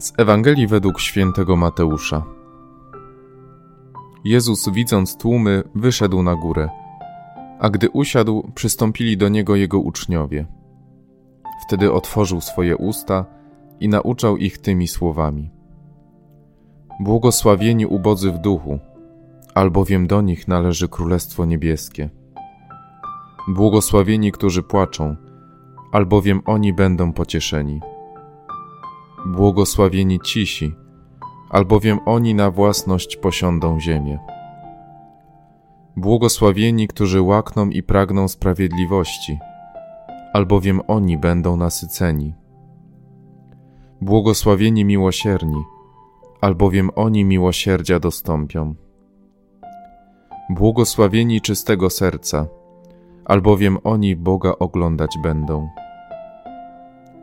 Z Ewangelii według świętego Mateusza. Jezus, widząc tłumy, wyszedł na górę, a gdy usiadł, przystąpili do niego jego uczniowie. Wtedy otworzył swoje usta i nauczał ich tymi słowami: Błogosławieni ubodzy w duchu, albowiem do nich należy Królestwo Niebieskie. Błogosławieni, którzy płaczą, albowiem oni będą pocieszeni. Błogosławieni cisi, albowiem oni na własność posiądą ziemię. Błogosławieni, którzy łakną i pragną sprawiedliwości, albowiem oni będą nasyceni. Błogosławieni miłosierni, albowiem oni miłosierdzia dostąpią. Błogosławieni czystego serca, albowiem oni Boga oglądać będą.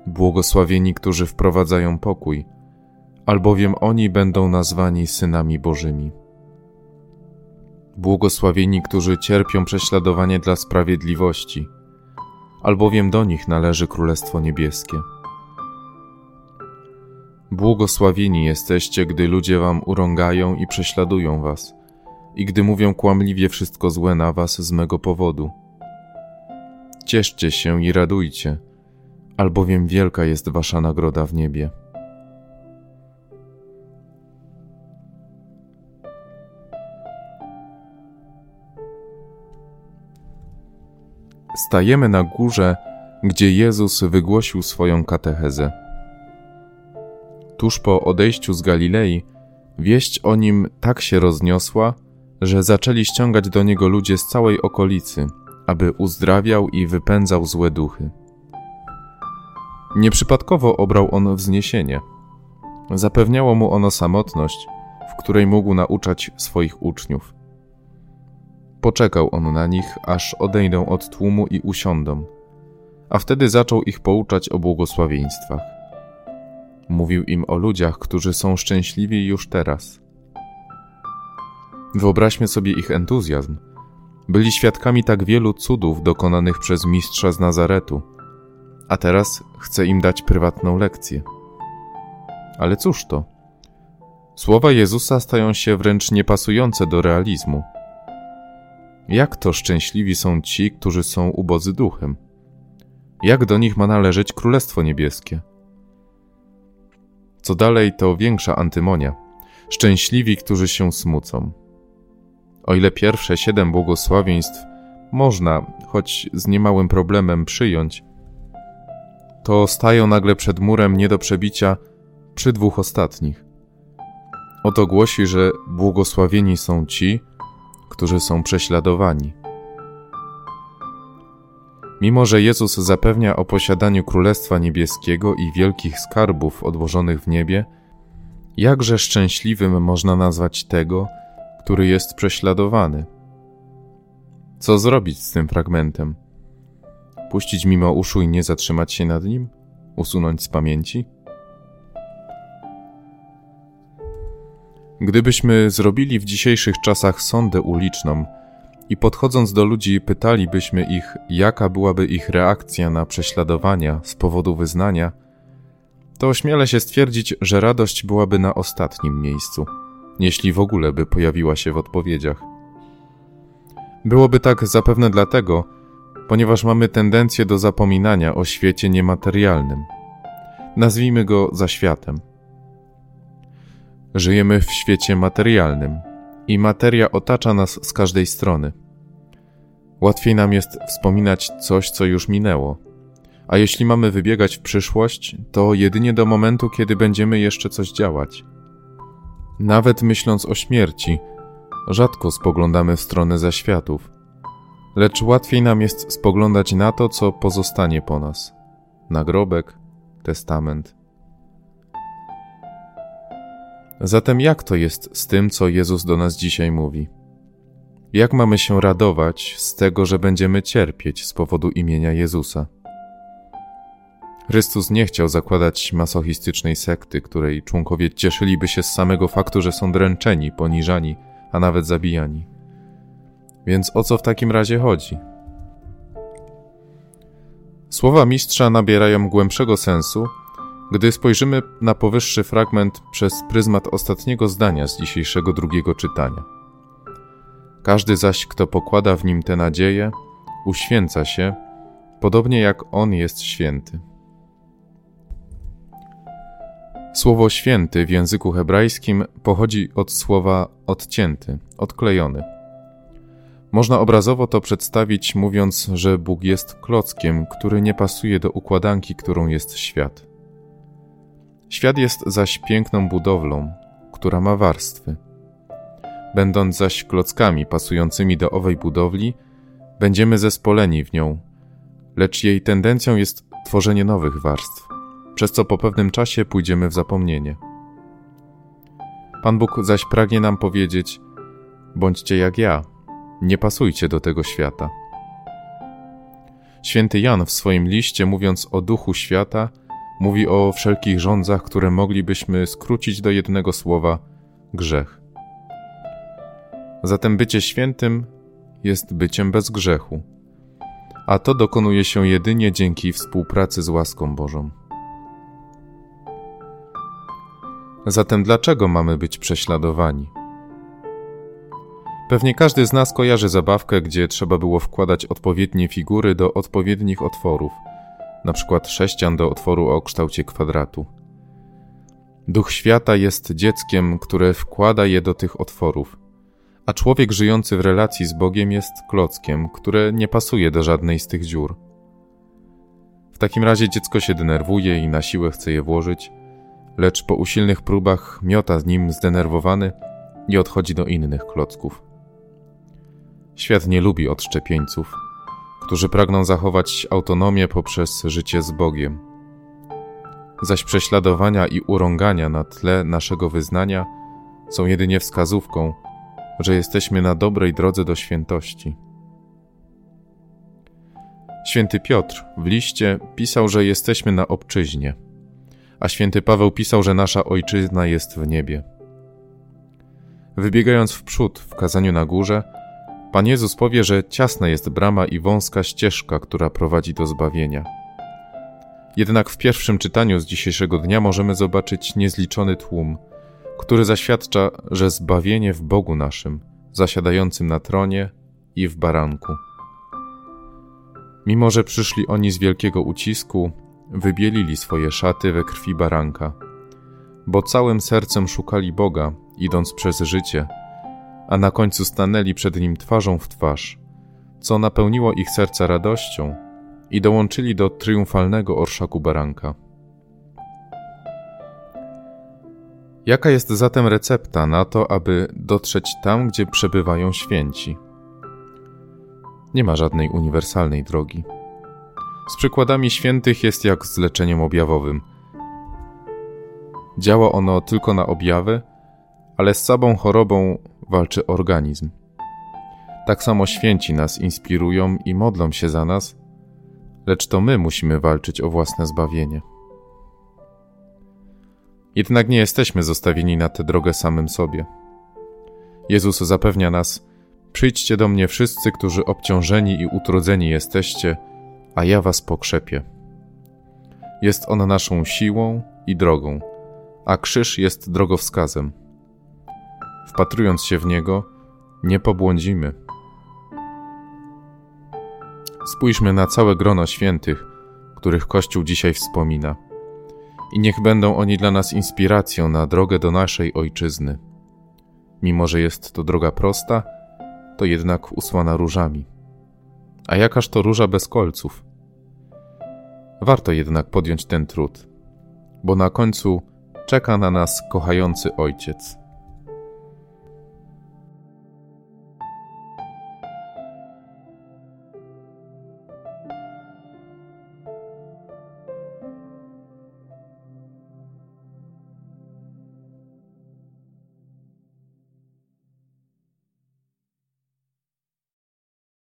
Błogosławieni, którzy wprowadzają pokój, albowiem oni będą nazwani synami Bożymi. Błogosławieni, którzy cierpią prześladowanie dla sprawiedliwości, albowiem do nich należy Królestwo Niebieskie. Błogosławieni jesteście, gdy ludzie wam urągają i prześladują was, i gdy mówią kłamliwie wszystko złe na was z mego powodu. Cieszcie się i radujcie, albowiem wielka jest wasza nagroda w niebie. Stajemy na górze, gdzie Jezus wygłosił swoją katechezę. Tuż po odejściu z Galilei, wieść o nim tak się rozniosła, że zaczęli ściągać do niego ludzie z całej okolicy, aby uzdrawiał i wypędzał złe duchy. Nieprzypadkowo obrał on wzniesienie. Zapewniało mu ono samotność, w której mógł nauczać swoich uczniów. Poczekał on na nich, aż odejdą od tłumu i usiądą, a wtedy zaczął ich pouczać o błogosławieństwach. Mówił im o ludziach, którzy są szczęśliwi już teraz. Wyobraźmy sobie ich entuzjazm. Byli świadkami tak wielu cudów dokonanych przez mistrza z Nazaretu – a teraz chce im dać prywatną lekcję. Ale cóż to? Słowa Jezusa stają się wręcz niepasujące do realizmu. Jak to szczęśliwi są ci, którzy są ubodzy duchem? Jak do nich ma należeć Królestwo Niebieskie? Co dalej, to większa antymonia. Szczęśliwi, którzy się smucą. O ile pierwsze siedem błogosławieństw można, choć z niemałym problemem, przyjąć, to stają nagle przed murem nie do przebicia przy dwóch ostatnich. Oto głosi, że błogosławieni są ci, którzy są prześladowani. Mimo, że Jezus zapewnia o posiadaniu Królestwa Niebieskiego i wielkich skarbów odłożonych w niebie, jakże szczęśliwym można nazwać tego, który jest prześladowany? Co zrobić z tym fragmentem? Puścić mimo uszu i nie zatrzymać się nad nim? Usunąć z pamięci? Gdybyśmy zrobili w dzisiejszych czasach sondę uliczną i podchodząc do ludzi pytalibyśmy ich, jaka byłaby ich reakcja na prześladowania z powodu wyznania, to ośmielę się stwierdzić, że radość byłaby na ostatnim miejscu, jeśli w ogóle by pojawiła się w odpowiedziach. Byłoby tak zapewne dlatego, ponieważ mamy tendencję do zapominania o świecie niematerialnym. Nazwijmy go za światem. Żyjemy w świecie materialnym i materia otacza nas z każdej strony. Łatwiej nam jest wspominać coś, co już minęło. A jeśli mamy wybiegać w przyszłość, to jedynie do momentu, kiedy będziemy jeszcze coś działać. Nawet myśląc o śmierci, rzadko spoglądamy w stronę zaświatów lecz łatwiej nam jest spoglądać na to, co pozostanie po nas nagrobek, testament. Zatem, jak to jest z tym, co Jezus do nas dzisiaj mówi? Jak mamy się radować z tego, że będziemy cierpieć z powodu imienia Jezusa? Chrystus nie chciał zakładać masochistycznej sekty, której członkowie cieszyliby się z samego faktu, że są dręczeni, poniżani, a nawet zabijani. Więc o co w takim razie chodzi? Słowa mistrza nabierają głębszego sensu, Gdy spojrzymy na powyższy fragment przez pryzmat ostatniego zdania z dzisiejszego drugiego czytania. Każdy zaś, kto pokłada w nim tę nadzieję, uświęca się, podobnie jak on jest święty. Słowo święty w języku hebrajskim pochodzi od słowa odcięty, odklejony. Można obrazowo to przedstawić, mówiąc, że Bóg jest klockiem, który nie pasuje do układanki, którą jest świat. Świat jest zaś piękną budowlą, która ma warstwy. Będąc zaś klockami pasującymi do owej budowli, będziemy zespoleni w nią, lecz jej tendencją jest tworzenie nowych warstw, przez co po pewnym czasie pójdziemy w zapomnienie. Pan Bóg zaś pragnie nam powiedzieć: bądźcie jak ja, nie pasujcie do tego świata. Święty Jan w swoim liście, mówiąc o duchu świata, mówi o wszelkich rządzach, które moglibyśmy skrócić do jednego słowa grzech. Zatem bycie świętym jest byciem bez grzechu, a to dokonuje się jedynie dzięki współpracy z łaską Bożą. Zatem dlaczego mamy być prześladowani? Pewnie każdy z nas kojarzy zabawkę, gdzie trzeba było wkładać odpowiednie figury do odpowiednich otworów, na przykład sześcian do otworu o kształcie kwadratu. Duch świata jest dzieckiem, które wkłada je do tych otworów, a człowiek żyjący w relacji z Bogiem jest klockiem, które nie pasuje do żadnej z tych dziur. W takim razie dziecko się denerwuje i na siłę chce je włożyć, lecz po usilnych próbach miota z nim zdenerwowany i odchodzi do innych klocków. Świat nie lubi odszczepieńców, którzy pragną zachować autonomię poprzez życie z Bogiem. Zaś prześladowania i urągania na tle naszego wyznania są jedynie wskazówką, że jesteśmy na dobrej drodze do świętości. Święty Piotr w liście pisał, że jesteśmy na obczyźnie, a święty Paweł pisał, że nasza ojczyzna jest w niebie. Wybiegając w przód w kazaniu na górze, Pan Jezus powie, że ciasna jest brama i wąska ścieżka, która prowadzi do zbawienia. Jednak w pierwszym czytaniu z dzisiejszego dnia możemy zobaczyć niezliczony tłum, który zaświadcza, że zbawienie w Bogu naszym, zasiadającym na tronie i w baranku. Mimo, że przyszli oni z wielkiego ucisku, wybielili swoje szaty we krwi baranka, bo całym sercem szukali Boga, idąc przez życie, a na końcu stanęli przed nim twarzą w twarz, co napełniło ich serca radością i dołączyli do triumfalnego orszaku baranka. Jaka jest zatem recepta na to, aby dotrzeć tam, gdzie przebywają święci? Nie ma żadnej uniwersalnej drogi. Z przykładami świętych jest jak z leczeniem objawowym. Działa ono tylko na objawy, ale z samą chorobą walczy organizm. Tak samo święci nas inspirują i modlą się za nas, lecz to my musimy walczyć o własne zbawienie. Jednak nie jesteśmy zostawieni na tę drogę samym sobie. Jezus zapewnia nas: Przyjdźcie do mnie wszyscy, którzy obciążeni i utrudzeni jesteście, a ja was pokrzepię. Jest on naszą siłą i drogą, a krzyż jest drogowskazem. Wpatrując się w niego, nie pobłądzimy. Spójrzmy na całe grono świętych, których Kościół dzisiaj wspomina i niech będą oni dla nas inspiracją na drogę do naszej ojczyzny. Mimo, że jest to droga prosta, to jednak usłana różami. A jakaż to róża bez kolców? Warto jednak podjąć ten trud, bo na końcu czeka na nas kochający ojciec.